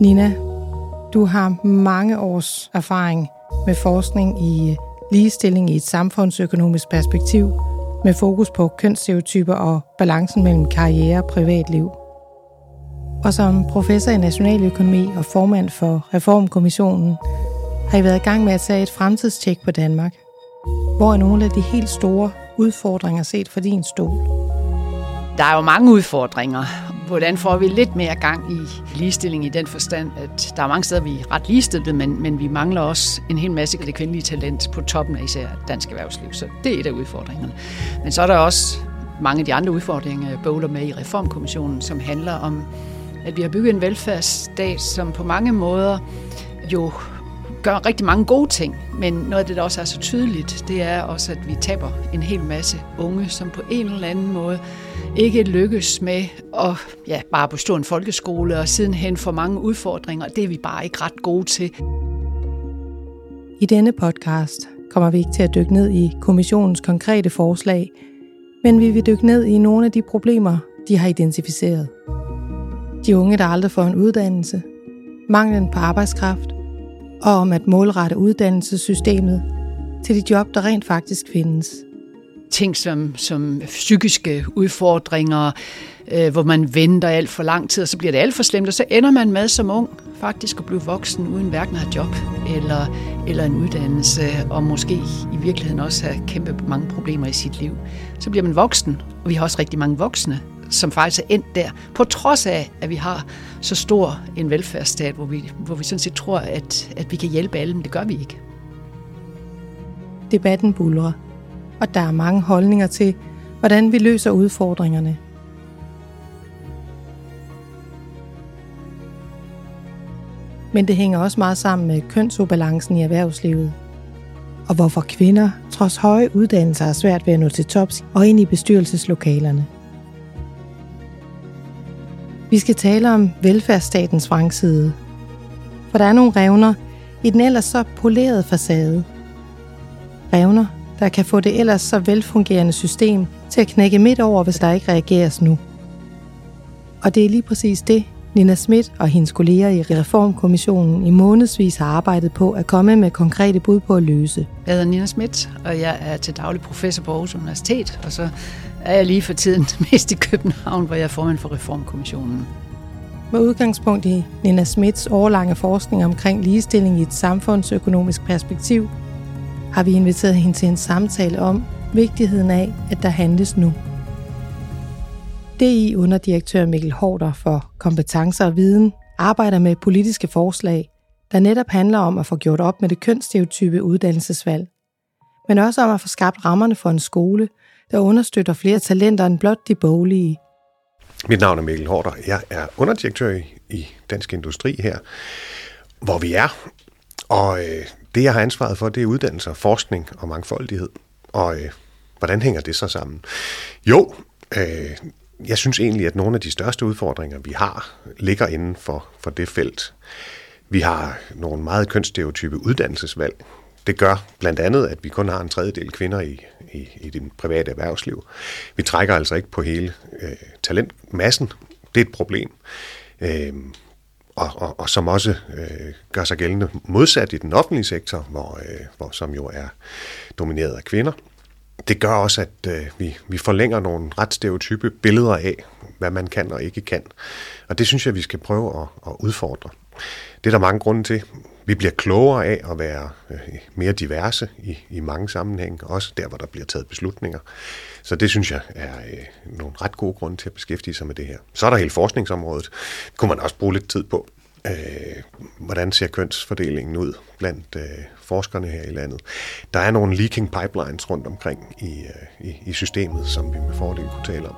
Nina, du har mange års erfaring med forskning i øh, ligestilling i et samfundsøkonomisk perspektiv, med fokus på kønsstereotyper og balancen mellem karriere og privatliv. Og som professor i nationaløkonomi og formand for Reformkommissionen, har I været i gang med at tage et fremtidstjek på Danmark. Hvor er nogle af de helt store udfordringer set fra din stol? Der er jo mange udfordringer. Hvordan får vi lidt mere gang i ligestilling i den forstand, at der er mange steder, vi er ret ligestillede, men, men vi mangler også en hel masse af det kvindelige talent på toppen af især dansk erhvervsliv. Så det er et af udfordringerne. Men så er der også mange af de andre udfordringer, jeg bøvler med i Reformkommissionen, som handler om, at vi har bygget en velfærdsstat, som på mange måder jo gør rigtig mange gode ting, men noget af det, der også er så tydeligt, det er også, at vi taber en hel masse unge, som på en eller anden måde ikke lykkes med at ja, bare bestå en folkeskole og sidenhen få mange udfordringer. Det er vi bare ikke ret gode til. I denne podcast kommer vi ikke til at dykke ned i kommissionens konkrete forslag, men vi vil dykke ned i nogle af de problemer, de har identificeret. De unge, der aldrig får en uddannelse, manglen på arbejdskraft, og om at målrette uddannelsessystemet til de job, der rent faktisk findes. Ting som, som psykiske udfordringer, øh, hvor man venter alt for lang tid, og så bliver det alt for slemt, og så ender man med som ung faktisk at blive voksen uden hverken at have job eller, eller en uddannelse, og måske i virkeligheden også have kæmpe mange problemer i sit liv. Så bliver man voksen, og vi har også rigtig mange voksne, som faktisk er endt der, på trods af, at vi har så stor en velfærdsstat, hvor vi, hvor vi sådan set tror, at, at vi kan hjælpe alle, men det gør vi ikke. Debatten bulrer, og der er mange holdninger til, hvordan vi løser udfordringerne. Men det hænger også meget sammen med kønsobalancen i erhvervslivet. Og hvorfor kvinder, trods høje uddannelser, har svært ved at nå til tops og ind i bestyrelseslokalerne. Vi skal tale om velfærdsstatens vrangside. For der er nogle revner i den ellers så polerede facade. Revner, der kan få det ellers så velfungerende system til at knække midt over, hvis der ikke reageres nu. Og det er lige præcis det, Nina Schmidt og hendes kolleger i Reformkommissionen i månedsvis har arbejdet på at komme med konkrete bud på at løse. Jeg hedder Nina Schmidt, og jeg er til daglig professor på Aarhus Universitet, og så er jeg lige for tiden mest i København, hvor jeg er formand for Reformkommissionen. Med udgangspunkt i Nina Smits årlange forskning omkring ligestilling i et samfundsøkonomisk perspektiv, har vi inviteret hende til en samtale om vigtigheden af, at der handles nu. DI underdirektør Mikkel Hårder for kompetencer og viden arbejder med politiske forslag, der netop handler om at få gjort op med det kønsstereotype uddannelsesvalg, men også om at få skabt rammerne for en skole, der understøtter flere talenter end blot de boglige. Mit navn er Mikkel Hårder. Jeg er underdirektør i Dansk Industri her, hvor vi er. Og øh, det, jeg har ansvaret for, det er uddannelse, forskning og mangfoldighed. Og øh, hvordan hænger det så sammen? Jo, øh, jeg synes egentlig, at nogle af de største udfordringer, vi har, ligger inden for, for det felt. Vi har nogle meget kønsstereotype uddannelsesvalg. Det gør blandt andet, at vi kun har en tredjedel kvinder i, i, i det private erhvervsliv. Vi trækker altså ikke på hele øh, talentmassen. Det er et problem. Øh, og, og, og som også øh, gør sig gældende modsat i den offentlige sektor, hvor, øh, hvor, som jo er domineret af kvinder. Det gør også, at øh, vi, vi forlænger nogle ret stereotype billeder af, hvad man kan og ikke kan. Og det synes jeg, vi skal prøve at, at udfordre. Det er der mange grunde til. Vi bliver klogere af at være øh, mere diverse i, i mange sammenhænge, også der, hvor der bliver taget beslutninger. Så det synes jeg er øh, nogle ret gode grunde til at beskæftige sig med det her. Så er der hele forskningsområdet. Det kunne man også bruge lidt tid på. Øh, hvordan ser kønsfordelingen ud blandt øh, forskerne her i landet? Der er nogle leaking pipelines rundt omkring i, øh, i, i systemet, som vi med fordel kunne tale om.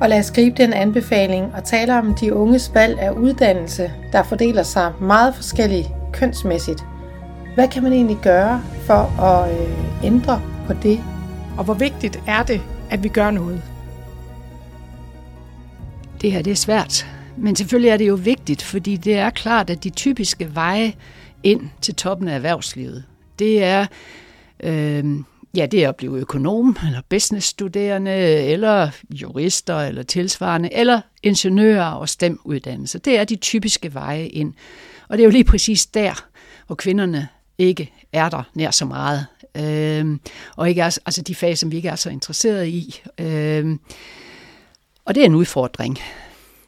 Og lad os gribe den anbefaling og tale om de unges valg af uddannelse, der fordeler sig meget forskelligt kønsmæssigt. Hvad kan man egentlig gøre for at øh, ændre på det? Og hvor vigtigt er det, at vi gør noget? Det her det er svært, men selvfølgelig er det jo vigtigt, fordi det er klart, at de typiske veje ind til toppen af erhvervslivet, det er øh, Ja, det er at blive økonom, eller businessstuderende, eller jurister, eller tilsvarende, eller ingeniører og STEM-uddannelse. Det er de typiske veje ind. Og det er jo lige præcis der, hvor kvinderne ikke er der nær så meget. Øh, og ikke er, altså de fag, som vi ikke er så interesserede i. Øh, og det er en udfordring.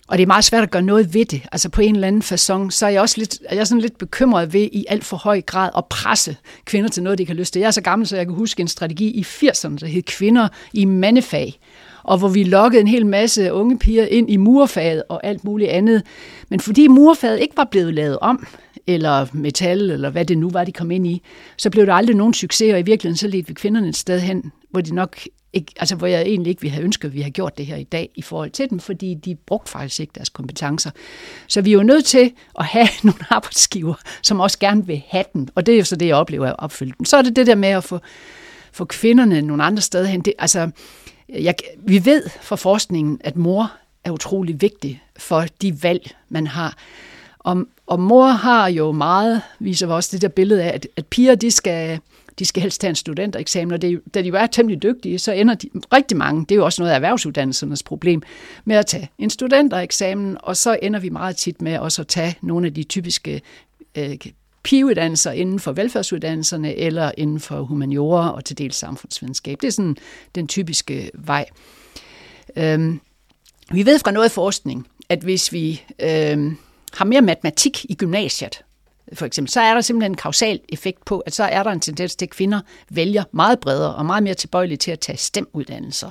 Og det er meget svært at gøre noget ved det. Altså på en eller anden façon, så er jeg også lidt, jeg er sådan lidt bekymret ved i alt for høj grad at presse kvinder til noget, de kan lyst til. Jeg er så gammel, så jeg kan huske en strategi i 80'erne, der hed kvinder i mandefag og hvor vi lokkede en hel masse unge piger ind i murfaget og alt muligt andet. Men fordi murfaget ikke var blevet lavet om, eller metal, eller hvad det nu var, de kom ind i, så blev der aldrig nogen succes, og i virkeligheden så ledte vi kvinderne et sted hen, hvor de nok ikke, altså hvor jeg egentlig ikke ville have ønsket, at vi havde gjort det her i dag i forhold til dem, fordi de brugte faktisk ikke deres kompetencer. Så vi er jo nødt til at have nogle arbejdsgiver, som også gerne vil have den, og det er jo så det, jeg oplever at opfylde den. Så er det det der med at få, få kvinderne nogle andre steder hen. Det, altså, jeg, vi ved fra forskningen, at mor er utrolig vigtig for de valg, man har. Og, og mor har jo meget, viser også det der billede af, at, at piger, de skal, de skal helst tage en studentereksamen, og det, da de jo er temmelig dygtige, så ender de, rigtig mange, det er jo også noget af erhvervsuddannelsernes problem, med at tage en studentereksamen, og så ender vi meget tit med også at tage nogle af de typiske øh, pigeuddannelser inden for velfærdsuddannelserne eller inden for humaniora og til dels samfundsvidenskab. Det er sådan den typiske vej. Øhm, vi ved fra noget forskning, at hvis vi øhm, har mere matematik i gymnasiet, for eksempel, så er der simpelthen en kausal effekt på, at så er der en tendens til, at kvinder vælger meget bredere og meget mere tilbøjelige til at tage stemuddannelser.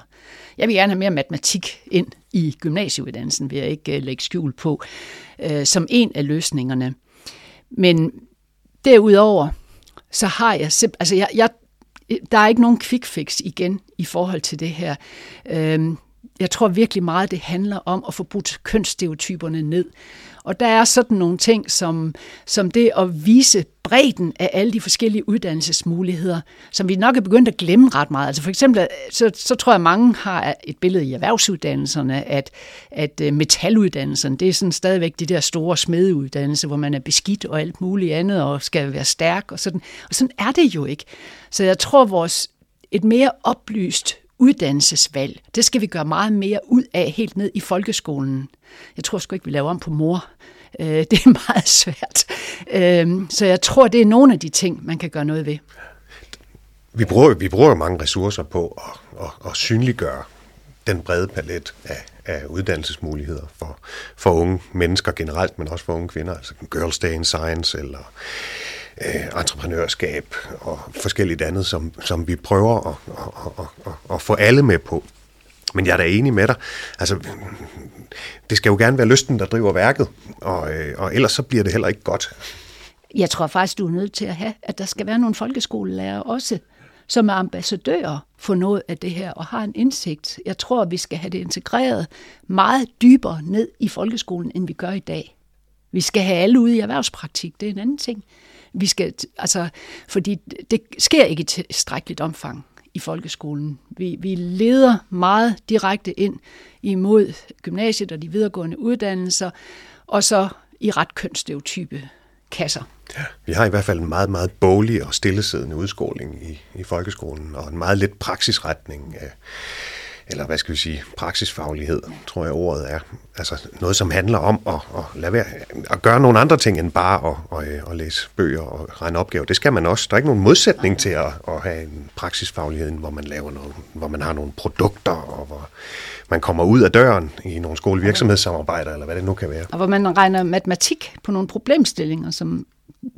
Jeg vil gerne have mere matematik ind i gymnasieuddannelsen, vil jeg ikke øh, lægge skjul på, øh, som en af løsningerne. Men Derudover, så har jeg simpelthen, altså jeg, jeg, der er ikke nogen quick fix igen i forhold til det her. Øhm, jeg tror virkelig meget, det handler om at få brudt kønsstereotyperne ned. Og der er sådan nogle ting som, som det at vise bredden af alle de forskellige uddannelsesmuligheder, som vi nok er begyndt at glemme ret meget. Altså for eksempel, så, så tror jeg, at mange har et billede i erhvervsuddannelserne, at, at øh, metaluddannelsen, metaluddannelserne, det er sådan stadigvæk de der store smedeuddannelser, hvor man er beskidt og alt muligt andet, og skal være stærk og sådan. Og sådan er det jo ikke. Så jeg tror, vores et mere oplyst uddannelsesvalg, det skal vi gøre meget mere ud af helt ned i folkeskolen. Jeg tror sgu ikke, vi laver om på mor. Øh, det er meget svært. Øh, så jeg tror, det er nogle af de ting, man kan gøre noget ved. Vi bruger, vi bruger mange ressourcer på at, at, at synliggøre den brede palet af, af uddannelsesmuligheder for, for unge mennesker generelt, men også for unge kvinder. Altså Girls Day in Science eller øh, entreprenørskab og forskelligt andet, som, som vi prøver at, at, at, at, at få alle med på. Men jeg er da enig med dig. Altså, det skal jo gerne være lysten, der driver værket, og, øh, og ellers så bliver det heller ikke godt. Jeg tror faktisk, du er nødt til at have, at der skal være nogle folkeskolelærer også, som er ambassadører for noget af det her, og har en indsigt. Jeg tror, vi skal have det integreret meget dybere ned i folkeskolen, end vi gør i dag. Vi skal have alle ude i erhvervspraktik, det er en anden ting. Vi skal, altså, fordi det sker ikke i tilstrækkeligt omfang i folkeskolen. Vi, vi leder meget direkte ind imod gymnasiet og de videregående uddannelser, og så i ret kønsstereotype kasser. Ja, vi har i hvert fald en meget, meget bolig og stillesiddende udskoling i, i folkeskolen, og en meget lidt praksisretning af, eller hvad skal vi sige, praksisfaglighed, tror jeg ordet er. Altså noget, som handler om at, at, lade være, at gøre nogle andre ting end bare at, at, øh, at læse bøger og regne opgaver. Det skal man også. Der er ikke nogen modsætning til at, at have en praksisfaglighed, hvor man laver noget, hvor man har nogle produkter, og hvor man kommer ud af døren i nogle skolevirksomhedssamarbejder, eller hvad det nu kan være. Og hvor man regner matematik på nogle problemstillinger, som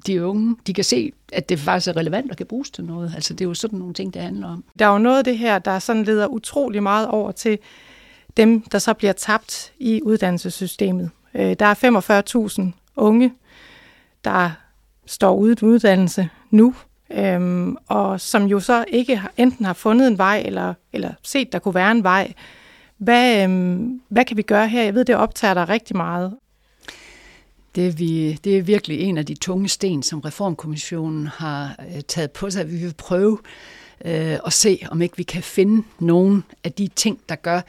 de unge, de kan se, at det faktisk er relevant og kan bruges til noget. Altså det er jo sådan nogle ting, det handler om. Der er jo noget af det her, der sådan leder utrolig meget over til dem, der så bliver tabt i uddannelsessystemet. Øh, der er 45.000 unge, der står uden uddannelse nu, øhm, og som jo så ikke enten har fundet en vej, eller, eller set, der kunne være en vej. Hvad, øhm, hvad kan vi gøre her? Jeg ved, det optager dig rigtig meget. Det er, vi, det er virkelig en af de tunge sten, som Reformkommissionen har øh, taget på sig. Vi vil prøve øh, at se, om ikke vi kan finde nogen af de ting, der gør.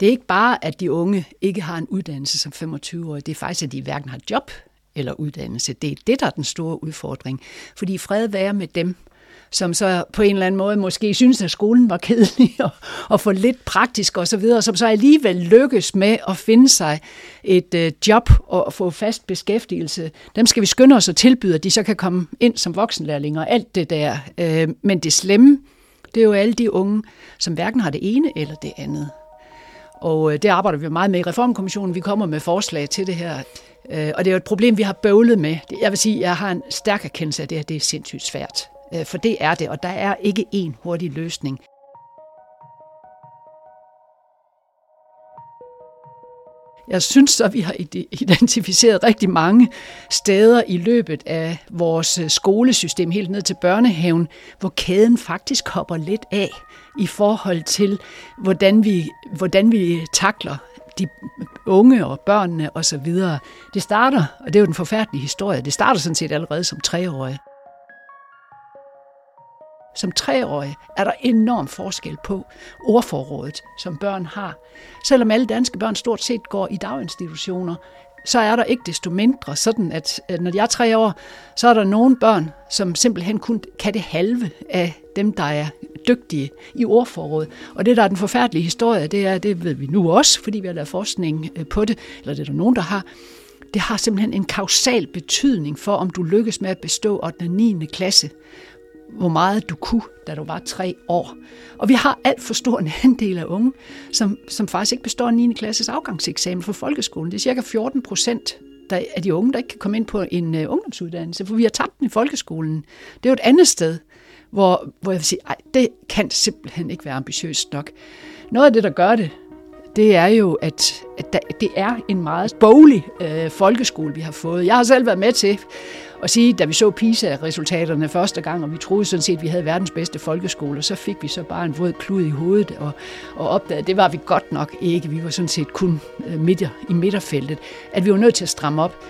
Det er ikke bare, at de unge ikke har en uddannelse som 25-årige. Det er faktisk, at de hverken har job eller uddannelse. Det er det, der er den store udfordring. Fordi fred være med dem, som så på en eller anden måde måske synes, at skolen var kedelig og, og for lidt praktisk osv., og som så alligevel lykkes med at finde sig et øh, job og få fast beskæftigelse. Dem skal vi skynde os at tilbyde, at de så kan komme ind som voksenlærlinger og alt det der. Øh, men det slemme, det er jo alle de unge, som hverken har det ene eller det andet. Og øh, det arbejder vi meget med i Reformkommissionen. Vi kommer med forslag til det her. Øh, og det er jo et problem, vi har bøvlet med. Jeg vil sige, at jeg har en stærk erkendelse af det, her. det er sindssygt svært. Øh, for det er det, og der er ikke én hurtig løsning. Jeg synes at vi har identificeret rigtig mange steder i løbet af vores øh, skolesystem, helt ned til børnehaven, hvor kæden faktisk hopper lidt af i forhold til, hvordan vi, hvordan vi takler de unge og børnene osv. Det starter, og det er jo den forfærdelige historie, det starter sådan set allerede som treårige. Som treårig er der enorm forskel på ordforrådet, som børn har. Selvom alle danske børn stort set går i daginstitutioner, så er der ikke desto mindre sådan, at når de er tre år, så er der nogle børn, som simpelthen kun kan det halve af dem, der er dygtige i ordforrådet. Og det, der er den forfærdelige historie, det er, det ved vi nu også, fordi vi har lavet forskning øh, på det, eller det er der nogen, der har, det har simpelthen en kausal betydning for, om du lykkes med at bestå 8. og 9. klasse hvor meget du kunne, da du var tre år. Og vi har alt for stor en andel af unge, som, som faktisk ikke består 9. klasses afgangseksamen for folkeskolen. Det er cirka 14 procent af de unge, der ikke kan komme ind på en uh, ungdomsuddannelse, for vi har tabt den i folkeskolen. Det er jo et andet sted, hvor, hvor jeg vil sige, ej, det kan simpelthen ikke være ambitiøst nok. Noget af det, der gør det, det er jo, at, at det er en meget boglig øh, folkeskole, vi har fået. Jeg har selv været med til at sige, da vi så PISA-resultaterne første gang, og vi troede sådan set, at vi havde verdens bedste folkeskole, så fik vi så bare en våd klud i hovedet og, og opdagede, at det var vi godt nok ikke. Vi var sådan set kun øh, midt i midterfeltet, at vi var nødt til at stramme op.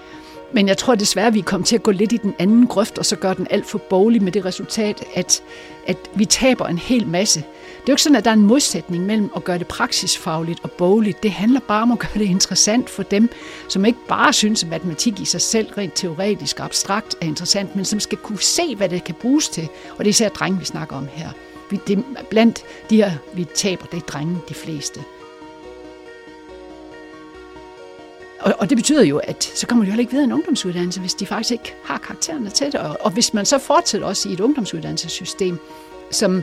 Men jeg tror desværre, at vi kom til at gå lidt i den anden grøft, og så gør den alt for boglig med det resultat, at, at vi taber en hel masse. Det er jo ikke sådan, at der er en modsætning mellem at gøre det praksisfagligt og bogligt. Det handler bare om at gøre det interessant for dem, som ikke bare synes, at matematik i sig selv rent teoretisk og abstrakt er interessant, men som skal kunne se, hvad det kan bruges til. Og det er især drenge, vi snakker om her. Vi, det, blandt de her, vi taber, det er drenge de fleste. Og, og det betyder jo, at så kommer de heller ikke videre en ungdomsuddannelse, hvis de faktisk ikke har karaktererne til det. Og, og hvis man så fortsætter også i et ungdomsuddannelsessystem, som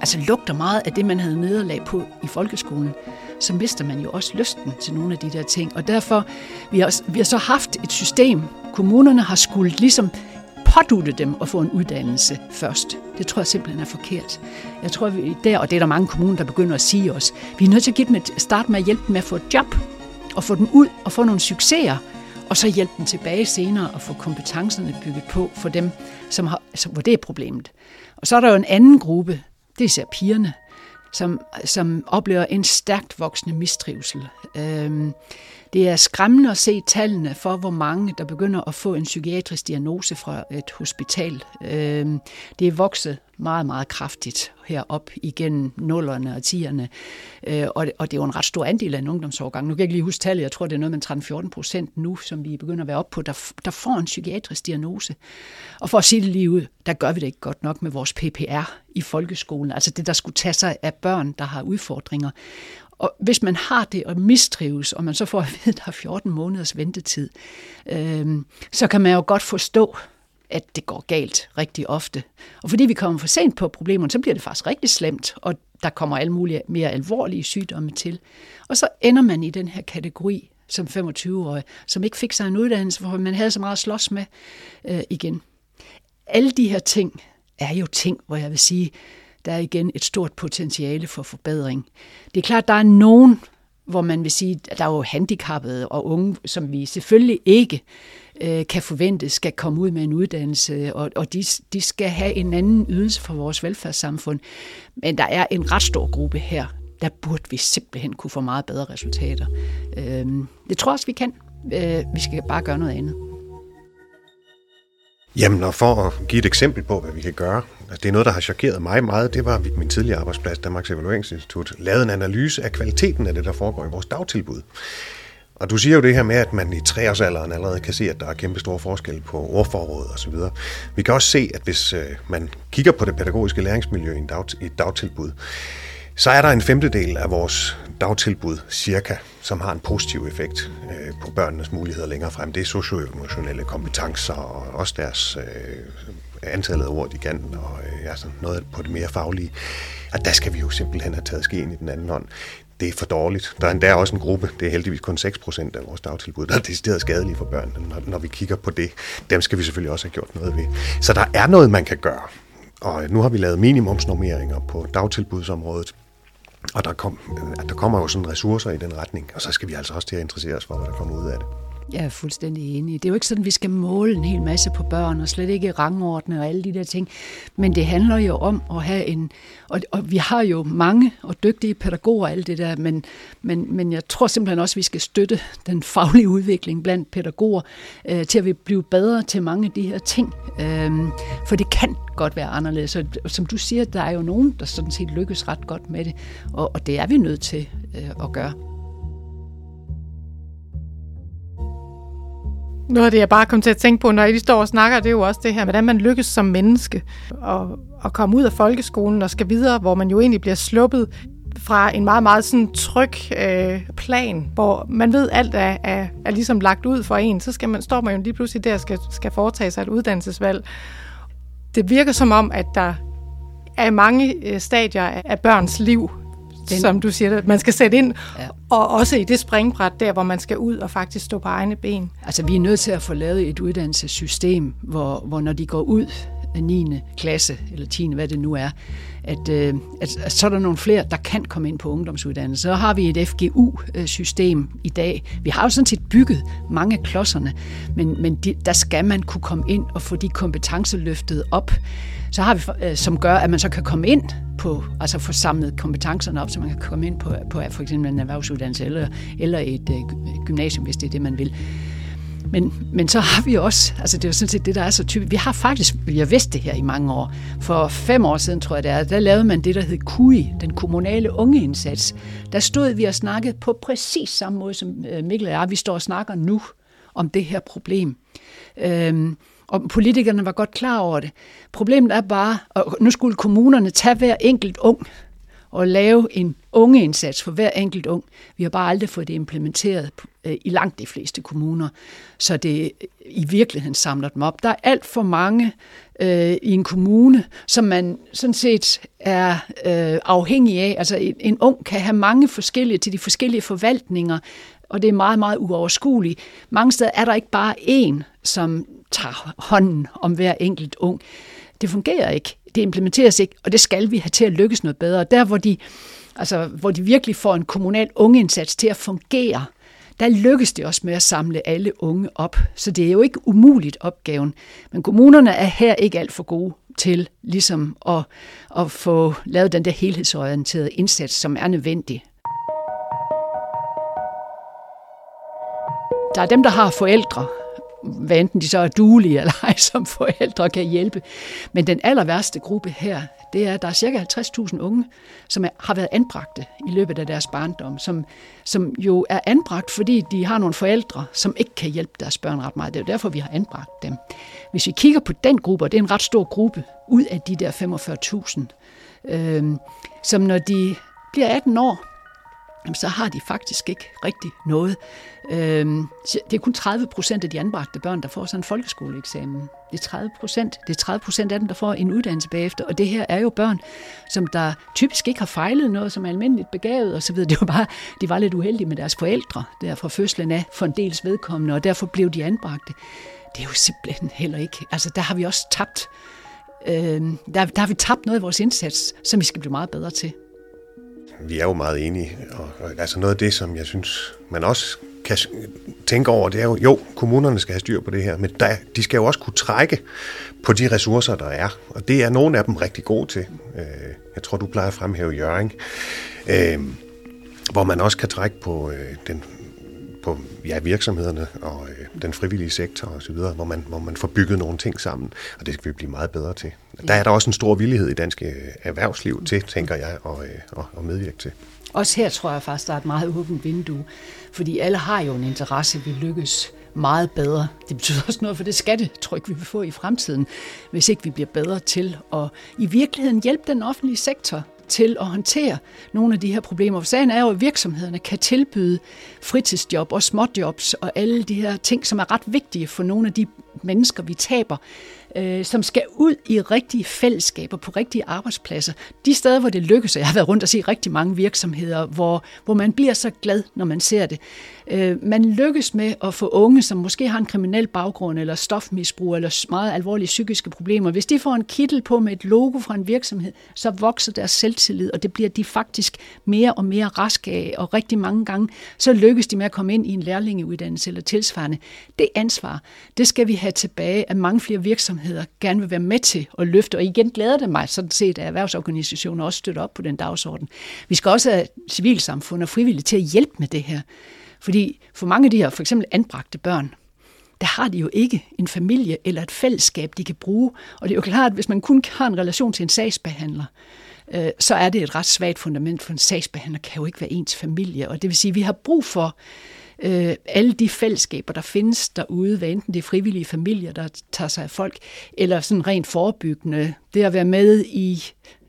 altså lugter meget af det, man havde nederlag på i folkeskolen, så mister man jo også lysten til nogle af de der ting. Og derfor, vi har, vi har så haft et system, kommunerne har skulle ligesom pådutte dem at få en uddannelse først. Det tror jeg simpelthen er forkert. Jeg tror, vi der, og det er der mange kommuner, der begynder at sige os, vi er nødt til at give dem et, starte med at hjælpe dem med at få et job, og få dem ud og få nogle succeser, og så hjælpe dem tilbage senere og få kompetencerne bygget på for dem, som har, altså, hvor det er problemet. Og så er der jo en anden gruppe, det er især pigerne, som, som oplever en stærkt voksende mistrivsel. Øhm, det er skræmmende at se tallene for, hvor mange, der begynder at få en psykiatrisk diagnose fra et hospital. Øhm, det er vokset meget, meget kraftigt herop igennem nullerne og tierne. Øh, og, og det er jo en ret stor andel af en ungdomsårgang. Nu kan jeg ikke lige huske tallet, jeg tror, det er noget med 13-14 procent nu, som vi begynder at være op på, der, der får en psykiatrisk diagnose. Og for at sige det lige ud, der gør vi det ikke godt nok med vores PPR i folkeskolen, altså det, der skulle tage sig af børn, der har udfordringer. Og hvis man har det og mistrives, og man så får at vide, at der er 14 måneders ventetid, øh, så kan man jo godt forstå, at det går galt rigtig ofte. Og fordi vi kommer for sent på problemerne, så bliver det faktisk rigtig slemt, og der kommer alle mulige mere alvorlige sygdomme til. Og så ender man i den her kategori som 25-årig, som ikke fik sig en uddannelse, hvor man havde så meget at slås med øh, igen. Alle de her ting er jo ting, hvor jeg vil sige, der er igen et stort potentiale for forbedring. Det er klart, der er nogen, hvor man vil sige, at der er jo handicappede og unge, som vi selvfølgelig ikke øh, kan forvente skal komme ud med en uddannelse, og, og de, de skal have en anden ydelse for vores velfærdssamfund. Men der er en ret stor gruppe her, der burde vi simpelthen kunne få meget bedre resultater. Øh, det tror jeg også, vi kan. Øh, vi skal bare gøre noget andet. Jamen, og for at give et eksempel på, hvad vi kan gøre, altså det er noget, der har chokeret mig meget, det var min tidligere arbejdsplads, Danmarks Evalueringsinstitut, lavede en analyse af kvaliteten af det, der foregår i vores dagtilbud. Og du siger jo det her med, at man i treårsalderen allerede kan se, at der er kæmpe store forskelle på ordforråd og så videre. Vi kan også se, at hvis øh, man kigger på det pædagogiske læringsmiljø i, et dagtilbud, så er der en femtedel af vores dagtilbud, cirka, som har en positiv effekt øh, på børnenes muligheder længere frem. Det er socioemotionelle kompetencer og også deres øh, antallet af ord, de kan, og øh, ja, sådan noget på det mere faglige. Og der skal vi jo simpelthen have taget skeen i den anden hånd. Det er for dårligt. Der er endda også en gruppe, det er heldigvis kun 6% af vores dagtilbud, der er decideret skadelige for børn. Når, når vi kigger på det, dem skal vi selvfølgelig også have gjort noget ved. Så der er noget, man kan gøre. Og nu har vi lavet minimumsnormeringer på dagtilbudsområdet. Og der, kom, der kommer jo sådan ressourcer i den retning, og så skal vi altså også til at interessere os for, hvad der kommer ud af det. Jeg er fuldstændig enig. Det er jo ikke sådan, at vi skal måle en hel masse på børn, og slet ikke rangordne og alle de der ting. Men det handler jo om at have en... Og, og vi har jo mange og dygtige pædagoger og alt det der, men, men, men jeg tror simpelthen også, at vi skal støtte den faglige udvikling blandt pædagoger, øh, til at vi bliver bedre til mange af de her ting. Øh, for det kan godt være anderledes. Og som du siger, der er jo nogen, der sådan set lykkes ret godt med det, og, og det er vi nødt til øh, at gøre. Noget af det, jeg bare kom til at tænke på, når I står og snakker, det er jo også det her, hvordan man lykkes som menneske og, og komme ud af folkeskolen og skal videre, hvor man jo egentlig bliver sluppet fra en meget, meget sådan tryg øh, plan, hvor man ved, alt er, er, er ligesom lagt ud for en, så skal man, står man jo lige pludselig der og skal, skal foretage sig et uddannelsesvalg. Det virker som om, at der er mange øh, stadier af børns liv, den. som du siger, man skal sætte ind, ja. og også i det springbræt der, hvor man skal ud og faktisk stå på egne ben. Altså, vi er nødt til at få lavet et uddannelsessystem, hvor, hvor når de går ud af 9. klasse, eller 10. hvad det nu er, at, øh, at, at så er der nogle flere, der kan komme ind på ungdomsuddannelse. Så har vi et FGU-system i dag. Vi har jo sådan set bygget mange af klodserne, men, men de, der skal man kunne komme ind og få de kompetencer løftet op, så har vi, øh, som gør, at man så kan komme ind på, altså få samlet kompetencerne op, så man kan komme ind på, på for eksempel en erhvervsuddannelse eller, eller et øh, gymnasium, hvis det er det, man vil. Men, men så har vi også, altså det er jo sådan set det, der er så typisk, vi har faktisk, vi har vidst det her i mange år. For fem år siden, tror jeg det er, der lavede man det, der hed KUI, den kommunale ungeindsats. Der stod vi og snakkede på præcis samme måde, som øh, Mikkel og jeg, vi står og snakker nu om det her problem. Øhm, og politikerne var godt klar over det. Problemet er bare, at nu skulle kommunerne tage hver enkelt ung og lave en ungeindsats for hver enkelt ung. Vi har bare aldrig fået det implementeret øh, i langt de fleste kommuner, så det i virkeligheden samler dem op. Der er alt for mange øh, i en kommune, som man sådan set er øh, afhængig af. Altså en, en ung kan have mange forskellige til de forskellige forvaltninger, og det er meget, meget uoverskueligt. Mange steder er der ikke bare én, som tager hånden om hver enkelt ung. Det fungerer ikke. Det implementeres ikke, og det skal vi have til at lykkes noget bedre. Der, hvor de, altså, hvor de virkelig får en kommunal ungeindsats til at fungere, der lykkes det også med at samle alle unge op. Så det er jo ikke umuligt opgaven. Men kommunerne er her ikke alt for gode til ligesom at, at få lavet den der helhedsorienterede indsats, som er nødvendig. Der er dem, der har forældre, hvad enten de så er duelige eller ej, som forældre kan hjælpe. Men den aller værste gruppe her, det er, at der er cirka 50.000 unge, som er, har været anbragte i løbet af deres barndom, som, som jo er anbragt, fordi de har nogle forældre, som ikke kan hjælpe deres børn ret meget. Det er jo derfor, vi har anbragt dem. Hvis vi kigger på den gruppe, og det er en ret stor gruppe, ud af de der 45.000, øh, som når de bliver 18 år, så har de faktisk ikke rigtig noget. Øhm, det er kun 30 procent af de anbragte børn, der får sådan en folkeskoleeksamen. Det er 30 procent. Det er 30 procent af dem, der får en uddannelse bagefter. Og det her er jo børn, som der typisk ikke har fejlet noget, som er almindeligt begavet osv. Det var bare, de var lidt uheldige med deres forældre, der fra fødslen af, for en dels vedkommende, og derfor blev de anbragte. Det er jo simpelthen heller ikke. Altså, der har vi også tabt, øh, der, der har vi tabt noget af vores indsats, som vi skal blive meget bedre til vi er jo meget enige. Og, og, altså noget af det, som jeg synes, man også kan tænke over, det er jo, jo, kommunerne skal have styr på det her, men der, de skal jo også kunne trække på de ressourcer, der er. Og det er nogle af dem rigtig gode til. Øh, jeg tror, du plejer at fremhæve Jørgen, øh, hvor man også kan trække på øh, den på ja, virksomhederne og øh, den frivillige sektor osv., hvor man, hvor man får bygget nogle ting sammen, og det skal vi blive meget bedre til. Der er der også en stor villighed i dansk øh, erhvervsliv til, tænker jeg, at, at, at medvirke til. Også her tror jeg faktisk, der er et meget åbent vindue, fordi alle har jo en interesse, vi lykkes meget bedre. Det betyder også noget for det skattetryk, vi vil få i fremtiden, hvis ikke vi bliver bedre til at i virkeligheden hjælpe den offentlige sektor til at håndtere nogle af de her problemer. For sagen er jo, at virksomhederne kan tilbyde fritidsjob og småjobs og alle de her ting, som er ret vigtige for nogle af de mennesker, vi taber øh, som skal ud i rigtige fællesskaber på rigtige arbejdspladser. De steder, hvor det lykkes, og jeg har været rundt og se rigtig mange virksomheder, hvor, hvor man bliver så glad, når man ser det. Øh, man lykkes med at få unge, som måske har en kriminel baggrund, eller stofmisbrug, eller meget alvorlige psykiske problemer. Hvis de får en kittel på med et logo fra en virksomhed, så vokser deres selvtillid, og det bliver de faktisk mere og mere raske af, og rigtig mange gange, så lykkes de med at komme ind i en lærlingeuddannelse eller tilsvarende. Det ansvar, det skal vi have tilbage, af mange flere virksomheder gerne vil være med til at løfte, og igen glæder det mig sådan set, at erhvervsorganisationer også støtter op på den dagsorden. Vi skal også have civilsamfund og frivillige til at hjælpe med det her. Fordi for mange af de her for eksempel anbragte børn, der har de jo ikke en familie eller et fællesskab, de kan bruge. Og det er jo klart, at hvis man kun har en relation til en sagsbehandler, øh, så er det et ret svagt fundament, for en sagsbehandler kan jo ikke være ens familie. Og det vil sige, at vi har brug for øh, alle de fællesskaber, der findes derude, hvad enten det er frivillige familier, der tager sig af folk, eller sådan rent forebyggende. Det at være med i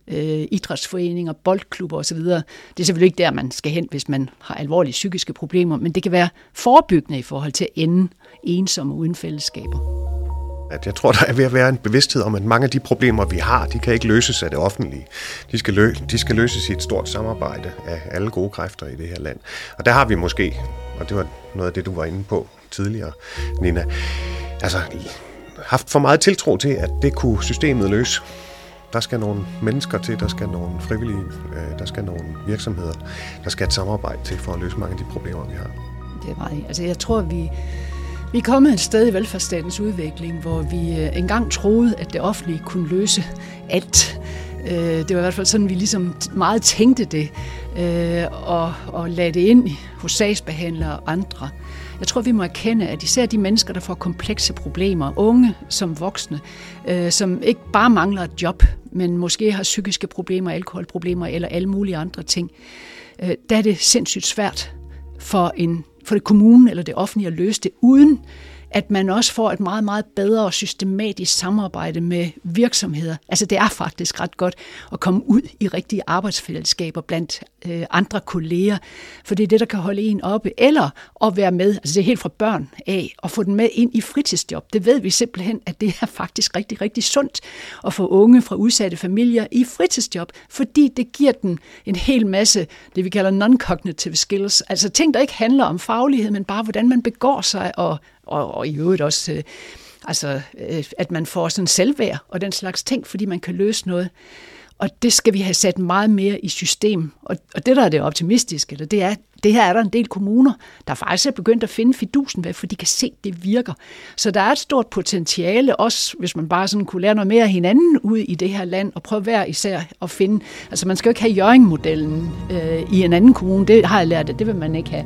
øh, idrætsforeninger, boldklubber osv. Det er selvfølgelig ikke der, man skal hen, hvis man har alvorlige psykiske problemer, men det kan være forebyggende i forhold til at ende ensomme uden fællesskaber. At jeg tror, der er ved at være en bevidsthed om, at mange af de problemer, vi har, de kan ikke løses af det offentlige. De skal, lø- de skal løses i et stort samarbejde af alle gode kræfter i det her land. Og der har vi måske, og det var noget af det, du var inde på tidligere, Nina, altså haft for meget tiltro til, at det kunne systemet løse. Der skal nogle mennesker til, der skal nogle frivillige, øh, der skal nogle virksomheder, der skal et samarbejde til for at løse mange af de problemer, vi har. Det er meget. Altså jeg tror, vi, vi er kommet et sted i velfærdsstatens udvikling, hvor vi øh, engang troede, at det offentlige kunne løse alt. Øh, det var i hvert fald sådan, vi ligesom meget tænkte det, øh, og, og lagde det ind hos sagsbehandlere og andre. Jeg tror, vi må erkende, at især de mennesker, der får komplekse problemer, unge som voksne, øh, som ikke bare mangler et job, men måske har psykiske problemer, alkoholproblemer eller alle mulige andre ting, øh, der er det sindssygt svært for, en, for det kommunen eller det offentlige at løse det, uden at man også får et meget, meget bedre og systematisk samarbejde med virksomheder. Altså det er faktisk ret godt at komme ud i rigtige arbejdsfællesskaber blandt øh, andre kolleger, for det er det, der kan holde en oppe, eller at være med, altså det er helt fra børn af, og få den med ind i fritidsjob. Det ved vi simpelthen, at det er faktisk rigtig, rigtig sundt at få unge fra udsatte familier i fritidsjob, fordi det giver dem en hel masse, det vi kalder non-cognitive skills, altså ting, der ikke handler om faglighed, men bare hvordan man begår sig og og, og i øvrigt også, øh, altså, øh, at man får sådan selvværd og den slags ting, fordi man kan løse noget. Og det skal vi have sat meget mere i system. Og, og det, der er det optimistiske, eller det er, det her er der en del kommuner, der faktisk er begyndt at finde fidusen ved, for de kan se, at det virker. Så der er et stort potentiale, også hvis man bare sådan kunne lære noget mere af hinanden ud i det her land, og prøve hver især at finde, altså man skal jo ikke have Jørgen-modellen øh, i en anden kommune, det har jeg lært, at det vil man ikke have.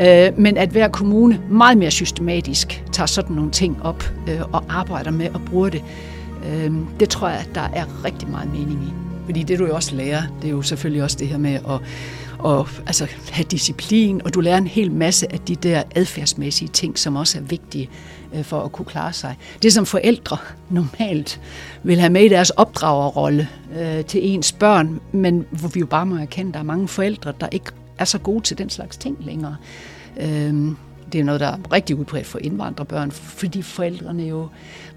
Øh, men at hver kommune meget mere systematisk tager sådan nogle ting op øh, og arbejder med og bruger det, øh, det tror jeg, at der er rigtig meget mening i. Fordi det du jo også lærer, det er jo selvfølgelig også det her med at, at altså, have disciplin, og du lærer en hel masse af de der adfærdsmæssige ting, som også er vigtige øh, for at kunne klare sig. Det som forældre normalt vil have med i deres opdragerrolle øh, til ens børn, men hvor vi jo bare må erkende, at der er mange forældre, der ikke er så gode til den slags ting længere. Øhm, det er noget, der er rigtig udbredt for indvandrerbørn, fordi forældrene jo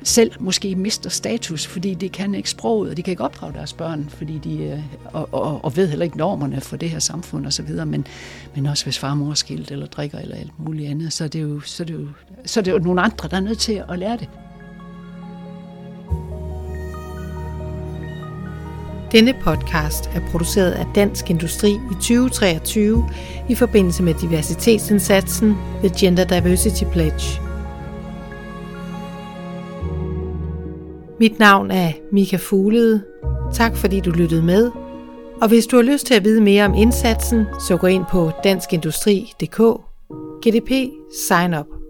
selv måske mister status, fordi de kan ikke sproget, og de kan ikke opdrage deres børn, fordi de, øh, og, og, og ved heller ikke normerne for det her samfund osv., men, men også hvis far og mor er skilt eller drikker eller alt muligt andet, så er det jo, så er det jo, så er det jo nogle andre, der er nødt til at lære det. Denne podcast er produceret af Dansk Industri i 2023 i forbindelse med diversitetsindsatsen The Gender Diversity Pledge. Mit navn er Mika Fuglede. Tak fordi du lyttede med. Og hvis du har lyst til at vide mere om indsatsen, så gå ind på danskindustri.dk. GDP Sign Up